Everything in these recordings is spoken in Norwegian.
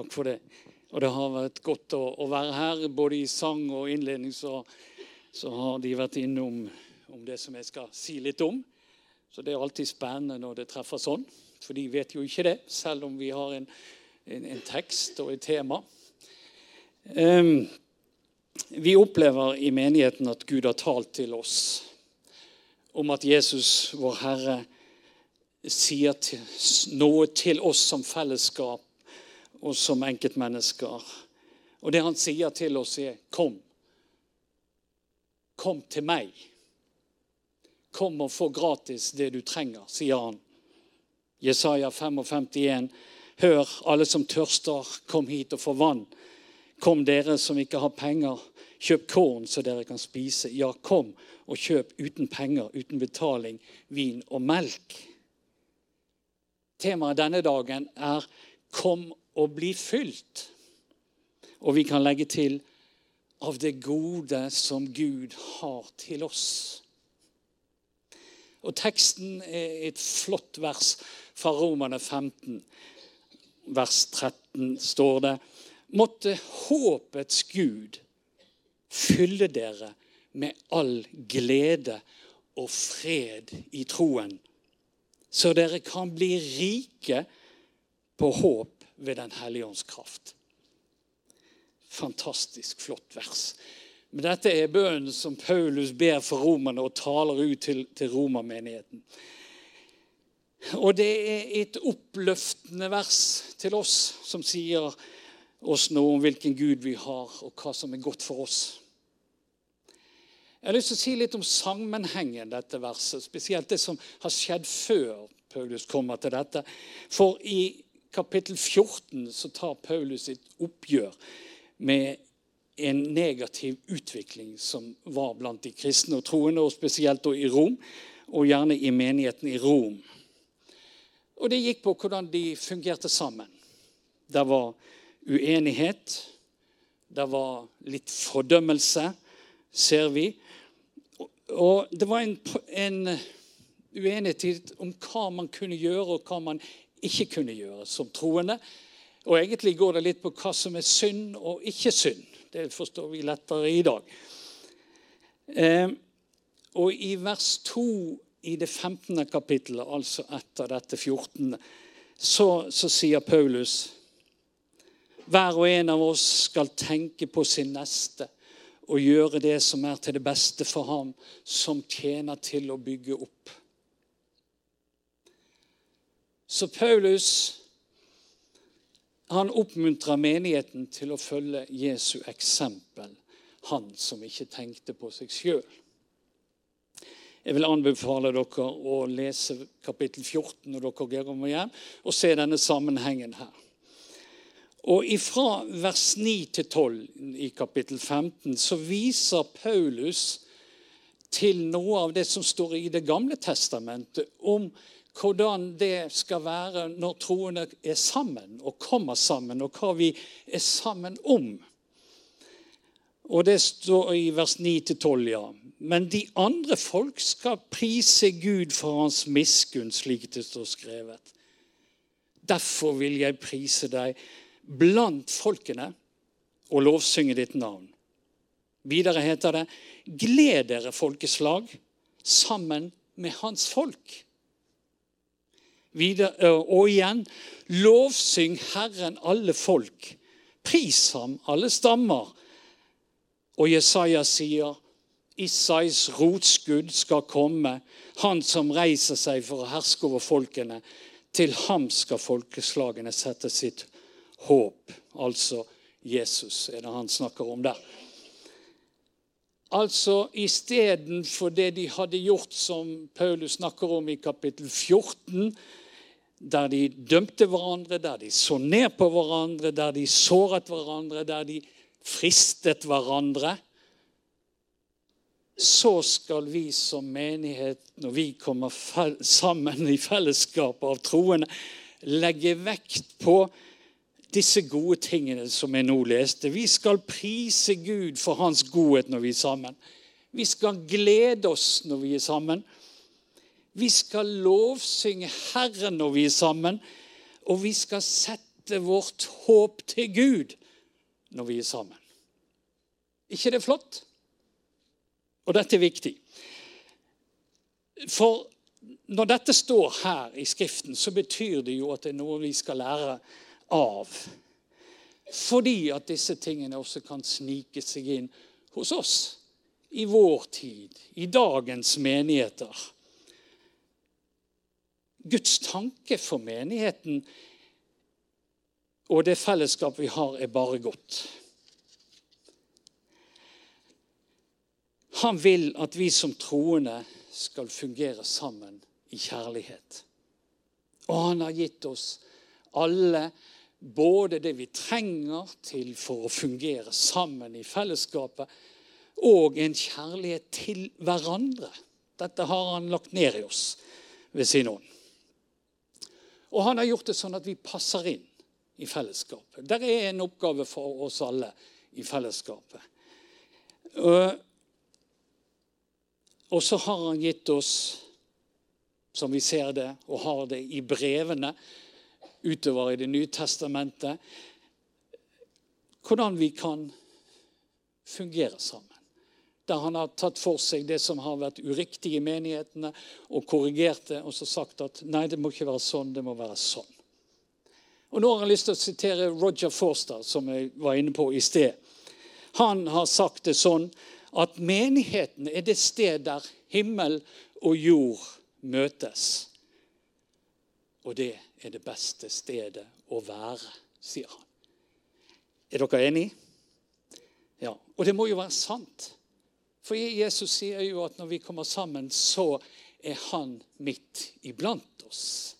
Takk for det. Og det har vært godt å, å være her. Både i sang og innledning så, så har de vært innom om det som jeg skal si litt om. Så det er alltid spennende når det treffer sånn. For de vet jo ikke det, selv om vi har en, en, en tekst og et tema. Um, vi opplever i menigheten at Gud har talt til oss om at Jesus, vår Herre, sier til, noe til oss som fellesskap og som enkeltmennesker. Og det han sier til oss, er 'Kom. Kom til meg. Kom og få gratis det du trenger', sier han. Jesaja 55, Hør, alle som tørster, kom hit og få vann. Kom, dere som ikke har penger, kjøp korn så dere kan spise. Ja, kom og kjøp uten penger, uten betaling, vin og melk. Temaet denne dagen er 'Kom og bli fylt'. Og vi kan legge til 'av det gode som Gud har til oss'. Og Teksten er et flott vers fra Romerne 15, vers 13, står det Måtte håpets Gud fylle dere med all glede og fred i troen så dere kan bli rike på håp ved Den hellige ånds kraft. Fantastisk flott vers. Men dette er bønnen som Paulus ber for romerne og taler ut til, til romermenigheten. Og det er et oppløftende vers til oss som sier oss noe om hvilken Gud vi har, og hva som er godt for oss. Jeg har lyst til å si litt om sammenhengen dette verset, spesielt det som har skjedd før Paulus kommer til dette. For i kapittel 14 så tar Paulus et oppgjør med en negativ utvikling som var blant de kristne og troende, og spesielt i Rom, og gjerne i menigheten i Rom. Og det gikk på hvordan de fungerte sammen. Det var uenighet. Det var litt fordømmelse, ser vi. Og det var en, en uenighet om hva man kunne gjøre, og hva man ikke kunne gjøre som troende. Og egentlig går det litt på hva som er synd og ikke synd. Det forstår vi lettere i dag. Eh, og i vers 2 i det 15. kapittelet, altså etter dette 14., så, så sier Paulus hver og en av oss skal tenke på sin neste og gjøre det som er til det beste for ham, som tjener til å bygge opp. Så Paulus han oppmuntrer menigheten til å følge Jesu eksempel, han som ikke tenkte på seg sjøl. Jeg vil anbefale dere å lese kapittel 14 når dere kommer hjem, og se denne sammenhengen her. Og Fra vers 9 til 12 i kapittel 15 så viser Paulus til noe av det som står i Det gamle testamentet om hvordan det skal være når troende er sammen og kommer sammen, og hva vi er sammen om. Og Det står i vers 9-12, ja. Men de andre folk skal prise Gud for hans miskunn, slik det står skrevet. Derfor vil jeg prise deg blant folkene og lovsynge ditt navn. Videre heter det, gled dere, folkeslag, sammen med hans folk. Videre, og igjen, lovsyng Herren alle folk. Pris ham, alle stammer. Og Jesaja sier, Isais rotskudd skal komme, han som reiser seg for å herske over folkene. Til ham skal folkeslagene sette sitt håp. Altså Jesus er det han snakker om der. Altså istedenfor det de hadde gjort, som Paulus snakker om i kapittel 14, der de dømte hverandre, der de så ned på hverandre, der de såret hverandre, der de fristet hverandre, så skal vi som menighet, når vi kommer sammen i fellesskap av troende, legge vekt på disse gode tingene som jeg nå leste. Vi skal prise Gud for hans godhet når vi er sammen. Vi skal glede oss når vi er sammen. Vi skal lovsynge Herren når vi er sammen. Og vi skal sette vårt håp til Gud når vi er sammen. ikke det er flott? Og dette er viktig. For når dette står her i Skriften, så betyr det jo at det er noe vi skal lære av. Fordi at disse tingene også kan snike seg inn hos oss i vår tid, i dagens menigheter. Guds tanke for menigheten og det fellesskap vi har, er bare godt. Han vil at vi som troende skal fungere sammen i kjærlighet. Og han har gitt oss alle både det vi trenger til for å fungere sammen i fellesskapet, og en kjærlighet til hverandre. Dette har han lagt ned i oss ved sin ånd. Og han har gjort det sånn at vi passer inn i fellesskapet. Det er en oppgave for oss alle i fellesskapet. Og så har han gitt oss, som vi ser det, og har det i brevene utover i Det nye testamentet, hvordan vi kan fungere sammen. Der han har tatt for seg det som har vært uriktig i menighetene, og korrigert det, og så sagt at nei, det må ikke være sånn, det må være sånn. Og Nå har jeg lyst til å sitere Roger Forster, som jeg var inne på i sted. Han har sagt det sånn at menigheten er det sted der himmel og jord møtes. Og det er det beste stedet å være, sier han. Er dere enige? Ja. Og det må jo være sant. For Jesus sier jo at når vi kommer sammen, så er han midt iblant oss.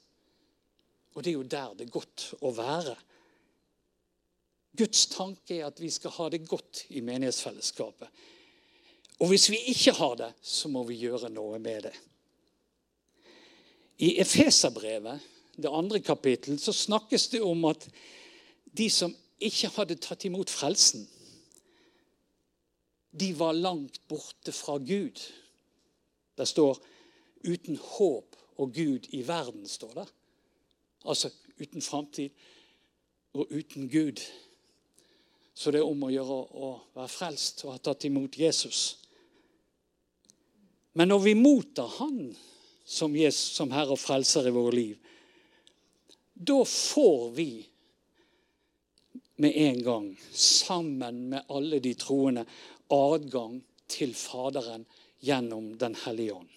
Og det er jo der det er godt å være. Guds tanke er at vi skal ha det godt i menighetsfellesskapet. Og hvis vi ikke har det, så må vi gjøre noe med det. I Efeserbrevet, det andre kapittelet, så snakkes det om at de som ikke hadde tatt imot frelsen, de var langt borte fra Gud. Det står 'uten håp og Gud i verden', står det. Altså uten framtid og uten Gud. Så det er om å gjøre å være frelst og ha tatt imot Jesus. Men når vi mottar Han som, Jesus, som Herre og Frelser i våre liv, da får vi med en gang, sammen med alle de troende, adgang til Faderen gjennom Den hellige ånd.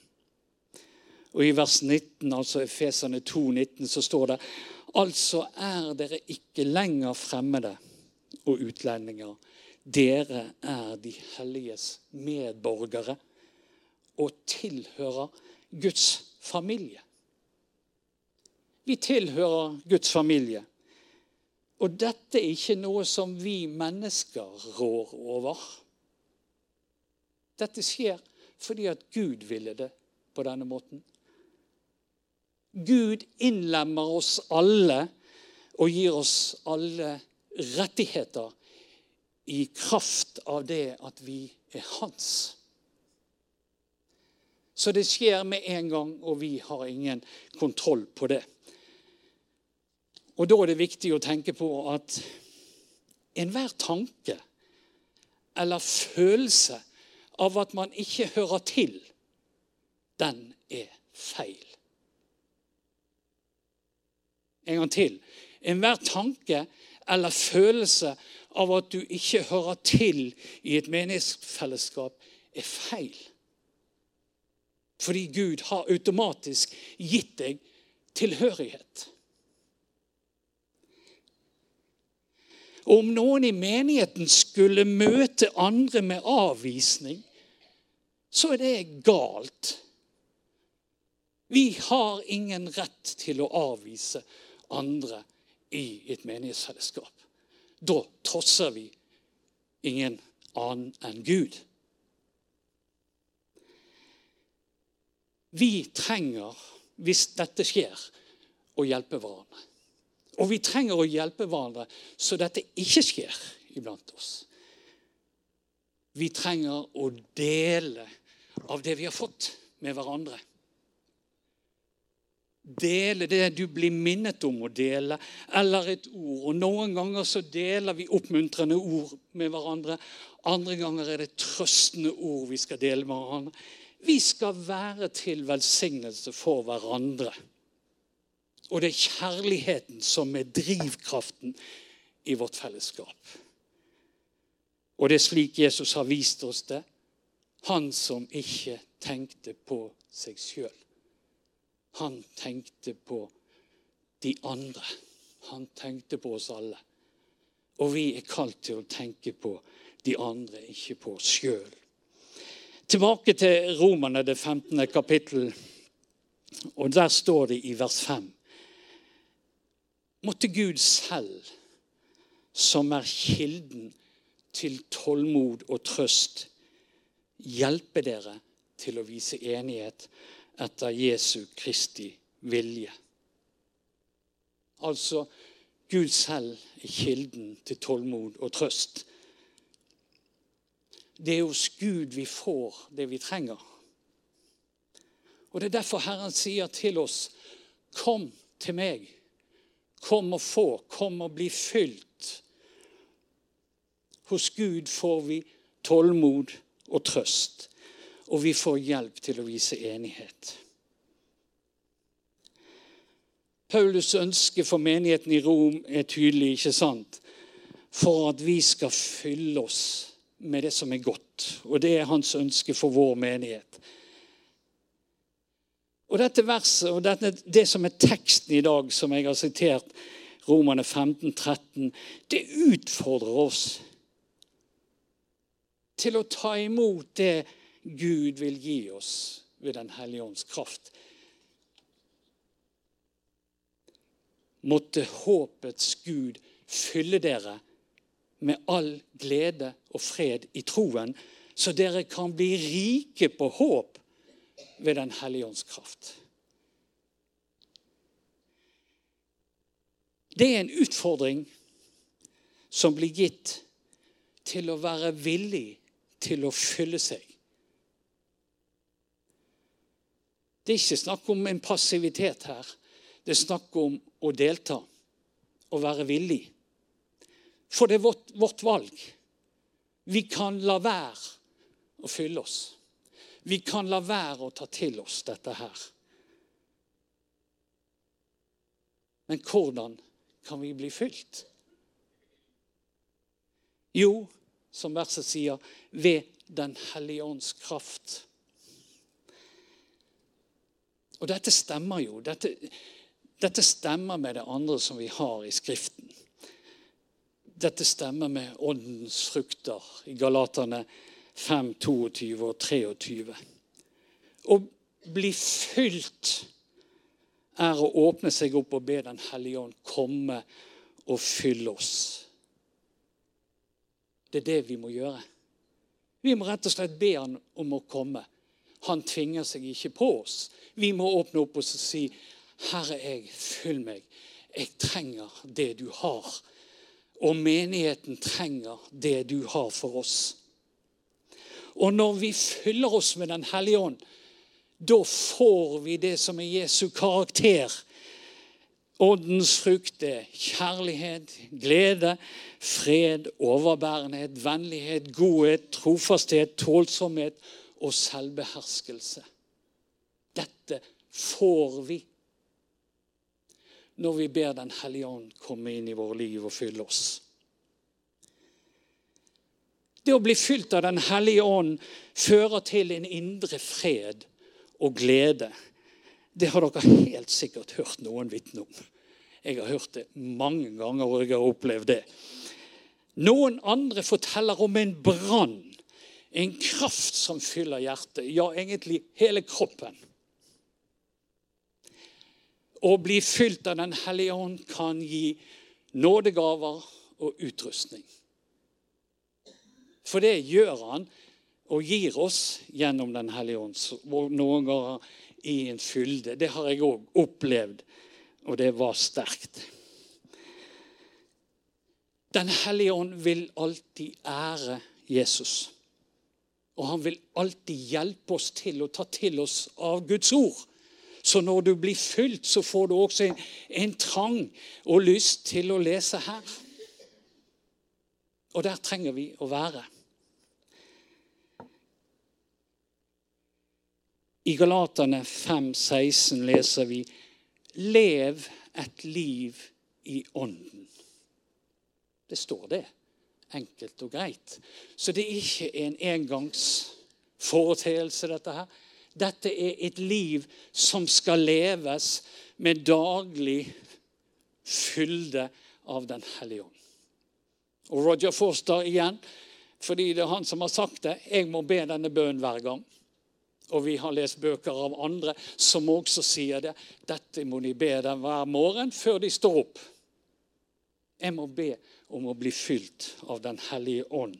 Og I vers 19, altså Efeserne 2, 19, så står det Altså er dere ikke lenger fremmede og utlendinger. Dere er de helliges medborgere og tilhører Guds familie. Vi tilhører Guds familie. Og dette er ikke noe som vi mennesker rår over. Dette skjer fordi at Gud ville det på denne måten. Gud innlemmer oss alle og gir oss alle rettigheter i kraft av det at vi er hans. Så det skjer med en gang, og vi har ingen kontroll på det. Og Da er det viktig å tenke på at enhver tanke eller følelse av at man ikke hører til, den er feil. En gang til. Enhver tanke eller følelse av at du ikke hører til i et menighetsfellesskap, er feil. Fordi Gud har automatisk gitt deg tilhørighet. Og om noen i menigheten skulle møte andre med avvisning, så er det galt. Vi har ingen rett til å avvise andre i et menighetsfellesskap. Da trosser vi ingen annen enn Gud. Vi trenger, hvis dette skjer, å hjelpe hverandre. Og vi trenger å hjelpe hverandre så dette ikke skjer iblant oss. Vi trenger å dele av det vi har fått, med hverandre. dele det du blir minnet om å dele, eller et ord. Og Noen ganger så deler vi oppmuntrende ord med hverandre. Andre ganger er det trøstende ord vi skal dele med hverandre. Vi skal være til velsignelse for hverandre. Og det er kjærligheten som er drivkraften i vårt fellesskap. Og det er slik Jesus har vist oss det. Han som ikke tenkte på seg sjøl. Han tenkte på de andre. Han tenkte på oss alle. Og vi er kalt til å tenke på de andre, ikke på oss sjøl. Tilbake til Romerne, det 15. kapittel. Og der står det i vers 5. Måtte Gud selv, som er kilden til tålmod og trøst, hjelpe dere til å vise enighet etter Jesu Kristi vilje. Altså Gud selv er kilden til tålmod og trøst. Det er hos Gud vi får det vi trenger. Og Det er derfor Herren sier til oss, 'Kom til meg. Kom og få. Kom og bli fylt.' Hos Gud får vi tålmod og trøst, og vi får hjelp til å vise enighet. Paulus' ønske for menigheten i Rom er tydelig, ikke sant? For at vi skal fylle oss med det som er godt. Og det er hans ønske for vår menighet. Og dette verset, og dette, det som er teksten i dag, som jeg har sitert, Romane 15, 13, det utfordrer oss til å ta imot det Gud vil gi oss ved Den hellige ånds kraft. Måtte håpets Gud fylle dere med all glede og fred i troen, så dere kan bli rike på håp ved Den hellige ånds kraft. Det er en utfordring som blir gitt til å være villig til å fylle seg. Det er ikke snakk om en passivitet her. Det er snakk om å delta og være villig. For det er vårt, vårt valg. Vi kan la være å fylle oss. Vi kan la være å ta til oss dette her. Men hvordan kan vi bli fylt? Jo, som verset sier, ved Den hellige ånds kraft. Og dette stemmer jo. Dette, dette stemmer med det andre som vi har i Skriften. Dette stemmer med åndens frukter i Galaterne 5, 22 og 23. Å bli fylt er å åpne seg opp og be Den hellige ånd komme og fylle oss. Det er det vi må gjøre. Vi må rett og slett be han om å komme. Han tvinger seg ikke på oss. Vi må åpne opp oss og si, 'Herre, jeg, fyll meg. Jeg trenger det du har.' Og menigheten trenger det du har for oss. Og når vi fyller oss med Den hellige ånd, da får vi det som er Jesu karakter. Åndens frukt er kjærlighet, glede, fred, overbærenhet, vennlighet, godhet, trofasthet, tålsomhet og selvbeherskelse. Dette får vi når vi ber Den hellige ånd komme inn i våre liv og fylle oss. Det å bli fylt av Den hellige ånd fører til en indre fred og glede. Det har dere helt sikkert hørt noen vitne om. Jeg har hørt det mange ganger, og jeg har opplevd det. Noen andre forteller om en brann, en kraft som fyller hjertet, ja, egentlig hele kroppen. Å bli fylt av Den hellige ånd kan gi nådegaver og utrustning. For det gjør han og gir oss gjennom Den hellige ånd. Noen ganger i en fylde. Det har jeg òg opplevd, og det var sterkt. Den hellige ånd vil alltid ære Jesus. Og han vil alltid hjelpe oss til å ta til oss av Guds ord Så når du blir fylt, så får du også en, en trang og lyst til å lese her. Og der trenger vi å være. I Galaterne 5,16 leser vi Lev et liv i Ånden. Det står det. Enkelt og greit. Så det er ikke en engangsforeteelse, dette her. Dette er et liv som skal leves med daglig fylde av Den hellige ånd. Og Roger Forster igjen, fordi det er han som har sagt det. Jeg må be denne bønnen hver gang. Og vi har lest bøker av andre som også sier det. Dette må de be dem hver morgen før de står opp. Jeg må be om å bli fylt av Den hellige ånd.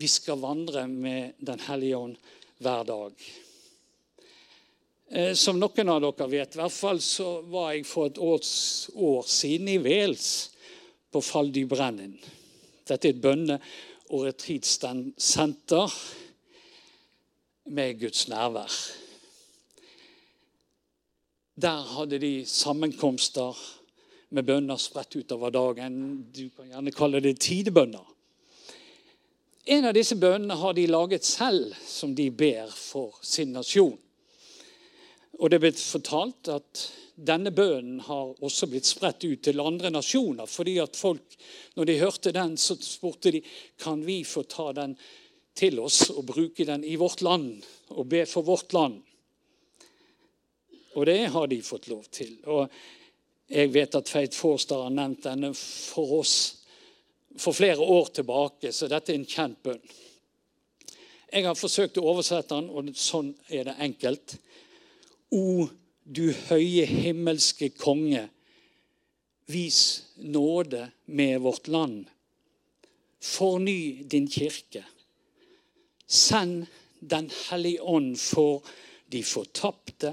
Vi skal vandre med Den hellige ånd hver dag. Eh, som noen av dere vet, i hvert fall så var jeg for et års, år siden i Wales, på Fall Brennin. Dette er et bønne- og retreatsenter med Guds nærvær. Der hadde de sammenkomster med bønner spredt utover dagen. Du kan gjerne kalle det tidebønner. En av disse bønnene har de laget selv, som de ber for sin nasjon. Og det er blitt fortalt at denne bønnen har også blitt spredt ut til andre nasjoner. fordi at folk, når de hørte den, så spurte de kan vi få ta den til oss og bruke den i vårt land og be for vårt land. Og det har de fått lov til. Og jeg vet at Feit Forstad har nevnt denne for oss for flere år tilbake, så dette er en kjent bønn. Jeg har forsøkt å oversette den, og sånn er det enkelt. O du høye himmelske konge, vis nåde med vårt land. Forny din kirke. Send Den hellige ånd for de fortapte,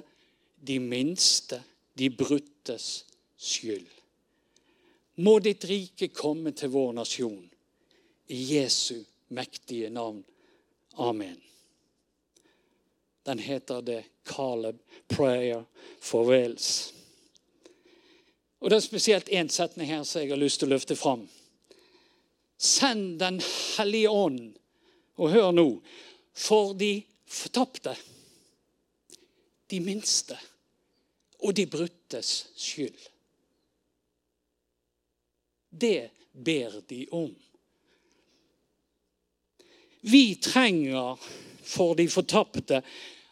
de minste, de bruttes skyld. Må ditt rike komme til vår nasjon. I Jesu mektige navn. Amen. Den heter The Caleb Prayer for Wales. Og Det er spesielt én setning her som jeg har lyst til å løfte fram. Send Den hellige ånd, og hør nå, for de fortapte, de minste og de bruttes skyld. Det ber de om. Vi trenger for de fortapte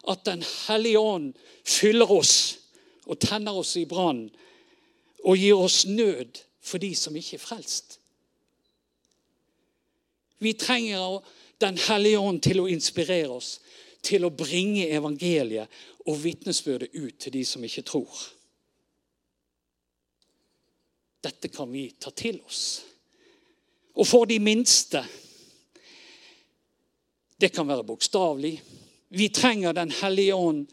at Den hellige ånd fyller oss og tenner oss i brann og gir oss nød for de som ikke er frelst. Vi trenger Den hellige ånd til å inspirere oss, til å bringe evangeliet og vitnesbyrdet ut til de som ikke tror. Dette kan vi ta til oss. Og for de minste Det kan være bokstavelig. Vi trenger Den hellige ånd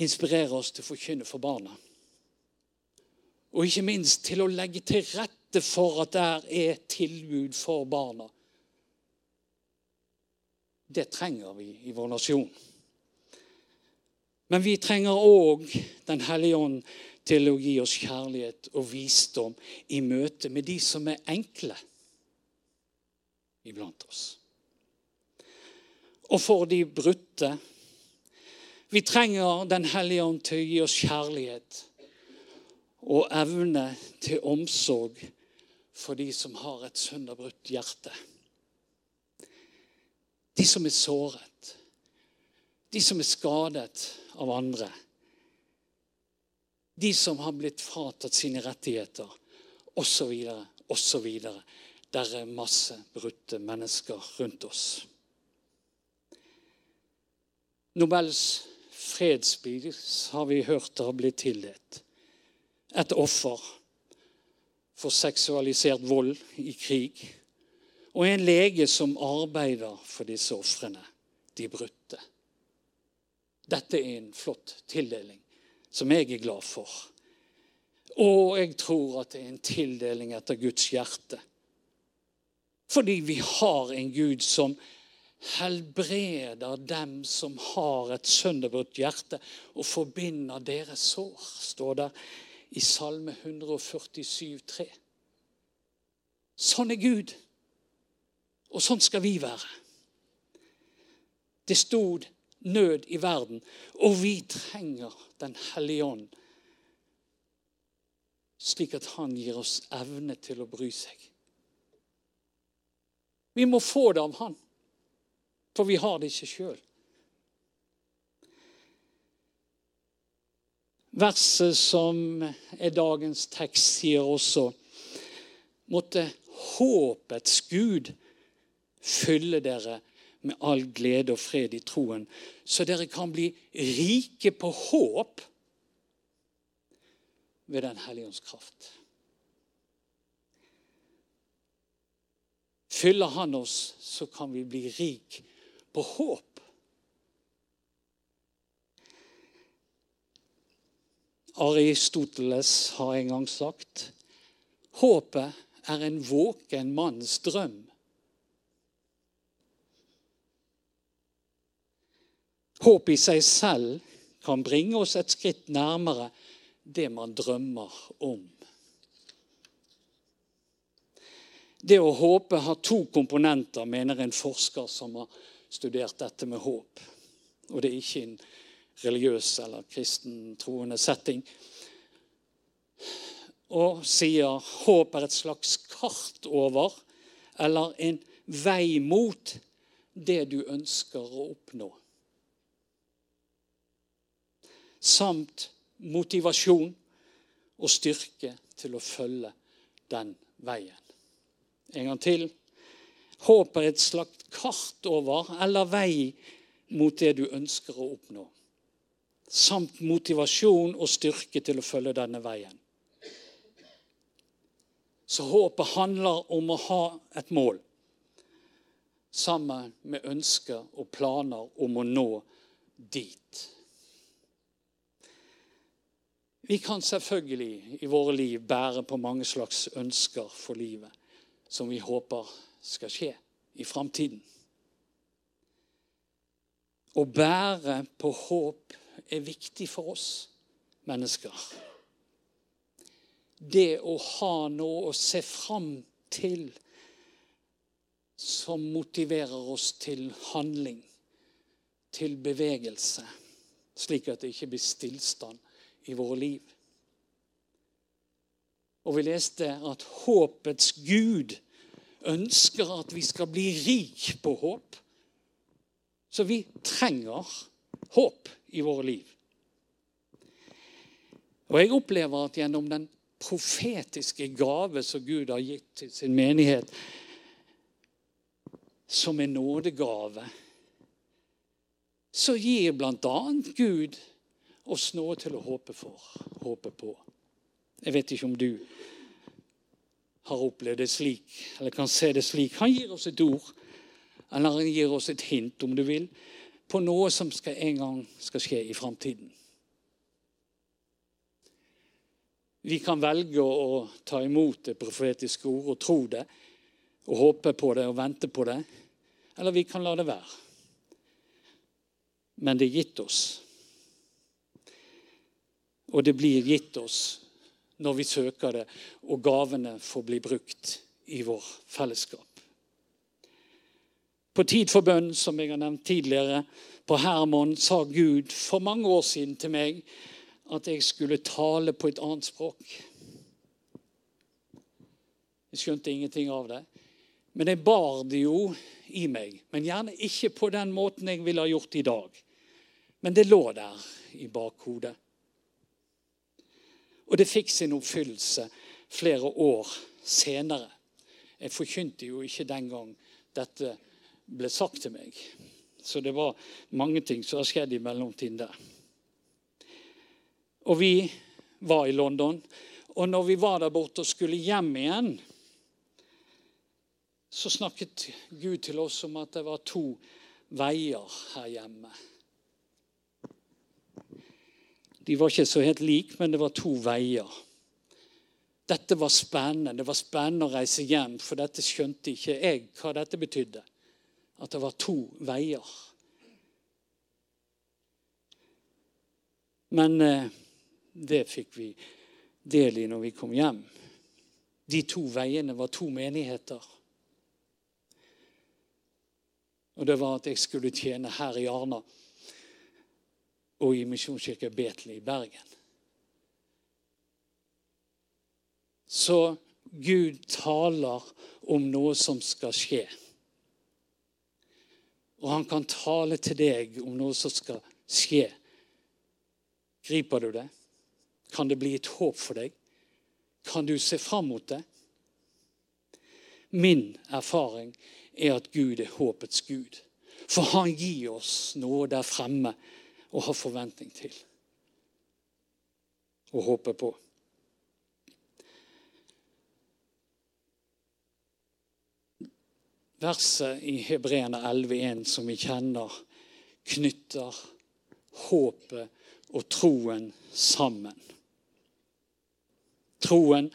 inspirere oss til å forkynne for barna. Og ikke minst til å legge til rette for at der er tilbud for barna. Det trenger vi i vår nasjon. Men vi trenger òg Den hellige ånd til å gi oss kjærlighet og visdom i møte med de som er enkle iblant oss. Og for de brutte Vi trenger Den hellige ånd til å gi oss kjærlighet og evne til omsorg for de som har et sønderbrutt hjerte. De som er såret. De som er skadet av andre de som har blitt fratatt sine rettigheter, osv., osv. Der er masse brutte mennesker rundt oss. Nobels fredspris har vi hørt har blitt tildelt. Et offer for seksualisert vold i krig. Og en lege som arbeider for disse ofrene, de brutte. Dette er en flott tildeling som jeg er glad for. Og jeg tror at det er en tildeling etter Guds hjerte. Fordi vi har en Gud som helbreder dem som har et sønderbrutt hjerte, og forbinder deres sår, står det i Salme 147, 3. Sånn er Gud, og sånn skal vi være. Det stod nød i verden, og vi trenger Den hellige ånd, slik at han gir oss evne til å bry seg. Vi må få det av han. For vi har det ikke sjøl. Verset som er dagens tekst, sier også Måtte håpets Gud fylle dere med all glede og fred i troen, så dere kan bli rike på håp ved Den hellige ånds kraft. Fyller Han oss, så kan vi bli rik på håp. Aristoteles har en gang sagt håpet er en våken manns drøm. Håp i seg selv kan bringe oss et skritt nærmere det man drømmer om. Det å håpe har to komponenter, mener en forsker som har studert dette med håp. Og det er ikke en religiøs eller kristen troende setting. Og sier håp er et slags kart over, eller en vei mot, det du ønsker å oppnå. Samt motivasjon og styrke til å følge den veien. En gang til. Håp er et slags kart over eller vei mot det du ønsker å oppnå. Samt motivasjon og styrke til å følge denne veien. Så håpet handler om å ha et mål sammen med ønsker og planer om å nå dit. Vi kan selvfølgelig i våre liv bære på mange slags ønsker for livet som vi håper skal skje i framtiden. Å bære på håp er viktig for oss mennesker. Det å ha noe å se fram til som motiverer oss til handling, til bevegelse, slik at det ikke blir stillstand i våre liv. Og vi leste at håpets Gud ønsker at vi skal bli rik på håp. Så vi trenger håp i våre liv. Og jeg opplever at gjennom den profetiske gave som Gud har gitt til sin menighet, som en nådegave, så gir bl.a. Gud oss noe til å håpe for, håpe på. Jeg vet ikke om du har opplevd det slik, eller kan se det slik. Han gir oss et ord, eller han gir oss et hint, om du vil, på noe som skal en gang skal skje i framtiden. Vi kan velge å ta imot det profetiske ord og tro det, og håpe på det og vente på det. Eller vi kan la det være. Men det er gitt oss. Og det blir gitt oss når vi søker det, og gavene får bli brukt i vår fellesskap. På Tid for bønn, som jeg har nevnt tidligere, på Hermon, sa Gud for mange år siden til meg at jeg skulle tale på et annet språk. Jeg skjønte ingenting av det. Men jeg bar det jo i meg. Men gjerne ikke på den måten jeg ville ha gjort i dag. Men det lå der i bakhodet. Og det fikk sin oppfyllelse flere år senere. Jeg forkynte jo ikke den gang dette ble sagt til meg. Så det var mange ting som har skjedd i mellomtiden der. Og vi var i London. Og når vi var der borte og skulle hjem igjen, så snakket Gud til oss om at det var to veier her hjemme. De var ikke så helt like, men det var to veier. Dette var spennende. Det var spennende å reise hjem, for dette skjønte ikke jeg hva dette betydde. at det var to veier. Men eh, det fikk vi del i når vi kom hjem. De to veiene var to menigheter. Og det var at jeg skulle tjene her i Arna og i Misjonskirka Betel i Bergen. Så Gud taler om noe som skal skje. Og han kan tale til deg om noe som skal skje. Griper du det? Kan det bli et håp for deg? Kan du se fram mot det? Min erfaring er at Gud er håpets Gud. For han gir oss noe der fremme å ha forventning til og håpe på. Verset i Hebreerne 11,1 som vi kjenner, knytter håpet og troen sammen. Troen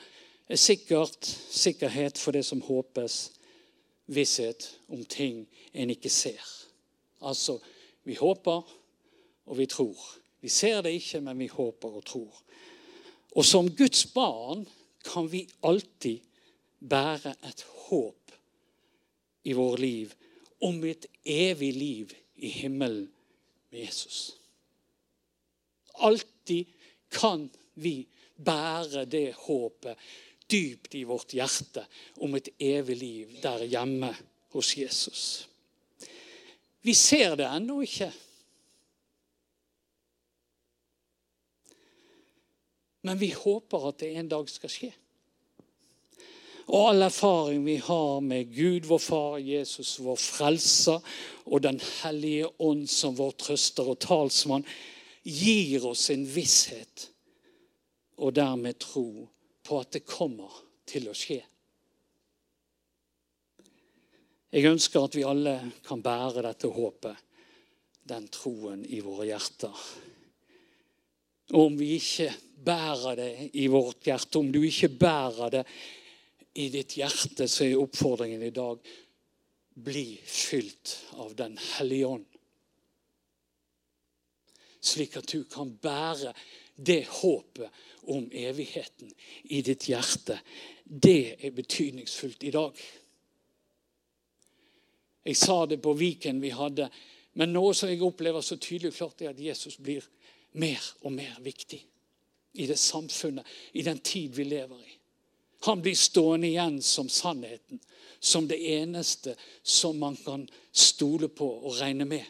er sikkert sikkerhet for det som håpes, visshet om ting en ikke ser. Altså, vi håper, og vi tror. Vi ser det ikke, men vi håper og tror. Og som Guds barn kan vi alltid bære et håp i vårt liv om et evig liv i himmelen med Jesus. Alltid kan vi bære det håpet dypt i vårt hjerte om et evig liv der hjemme hos Jesus. Vi ser det ennå ikke. Men vi håper at det en dag skal skje. Og all erfaring vi har med Gud, vår Far, Jesus, vår Frelser, og Den hellige ånd som vår trøster og talsmann, gir oss en visshet og dermed tro på at det kommer til å skje. Jeg ønsker at vi alle kan bære dette håpet, den troen, i våre hjerter. Og om vi ikke bærer det i vårt hjerte, om du ikke bærer det i ditt hjerte, så er oppfordringen i dag bli fylt av Den hellige ånd. Slik at du kan bære det håpet om evigheten i ditt hjerte, det er betydningsfullt i dag. Jeg sa det på Viken vi hadde, men noe som jeg opplever så tydelig og klart, er at Jesus blir mer og mer viktig i det samfunnet, i den tid vi lever i. Han blir stående igjen som sannheten, som det eneste som man kan stole på og regne med.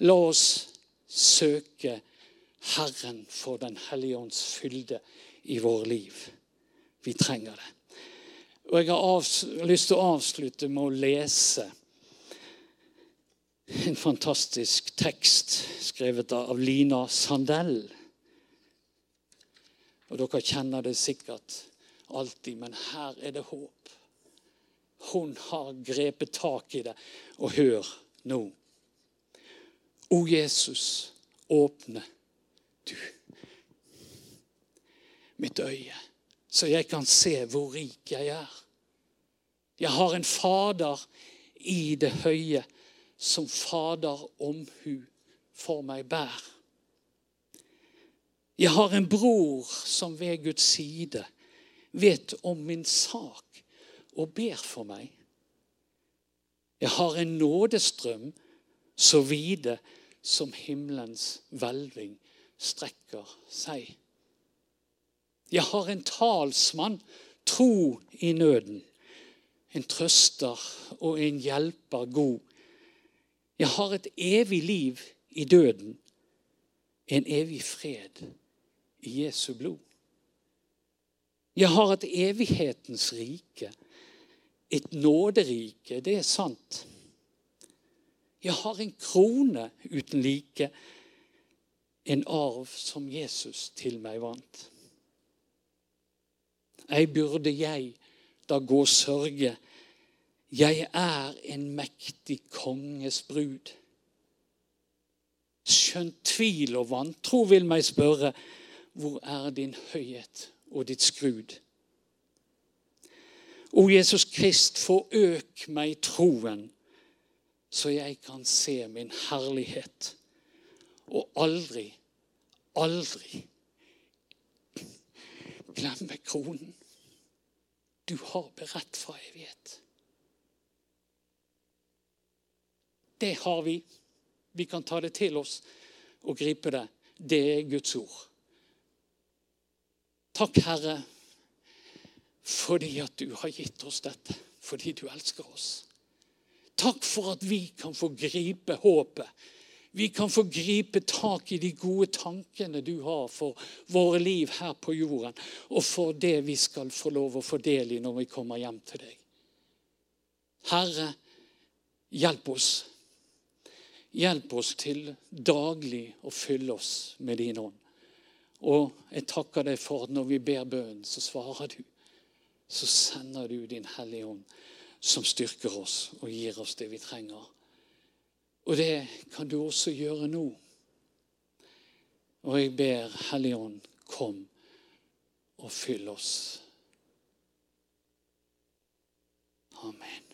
La oss søke Herren for Den hellige ånds fylde i våre liv. Vi trenger det. Og Jeg har lyst til å avslutte med å lese en fantastisk tekst skrevet av Lina Sandell. Og Dere kjenner det sikkert alltid, men her er det håp. Hun har grepet tak i det. Og hør nå. O Jesus, åpne du mitt øye, så jeg kan se hvor rik jeg er. Jeg har en Fader i det høye som Fader omhu for meg bær. Jeg har en bror som ved Guds side vet om min sak og ber for meg. Jeg har en nådestrøm så vide som himmelens hvelving strekker seg. Jeg har en talsmann, tro i nøden, en trøster og en hjelper god. Jeg har et evig liv i døden, en evig fred i Jesu blod. Jeg har et evighetens rike, et nåderike, det er sant. Jeg har en krone uten like, en arv som Jesus til meg vant. Ei burde jeg da gå sørge, jeg er en mektig konges brud. Skjønt tvil og vantro vil meg spørre, hvor er din høyhet og ditt skrud? O Jesus Krist, forøk meg troen, så jeg kan se min herlighet. Og aldri, aldri glemme kronen du har beredt fra evighet. Det har vi. Vi kan ta det til oss og gripe det. Det er Guds ord. Takk, Herre, fordi at du har gitt oss dette. Fordi du elsker oss. Takk for at vi kan få gripe håpet. Vi kan få gripe tak i de gode tankene du har for våre liv her på jorden, og for det vi skal få lov å få del i når vi kommer hjem til deg. Herre, hjelp oss Hjelp oss til daglig å fylle oss med din ånd. Og jeg takker deg for at når vi ber bønnen, så svarer du. Så sender du din Hellige Ånd, som styrker oss og gir oss det vi trenger. Og det kan du også gjøre nå. Og jeg ber Hellige Ånd, kom og fyll oss. Amen.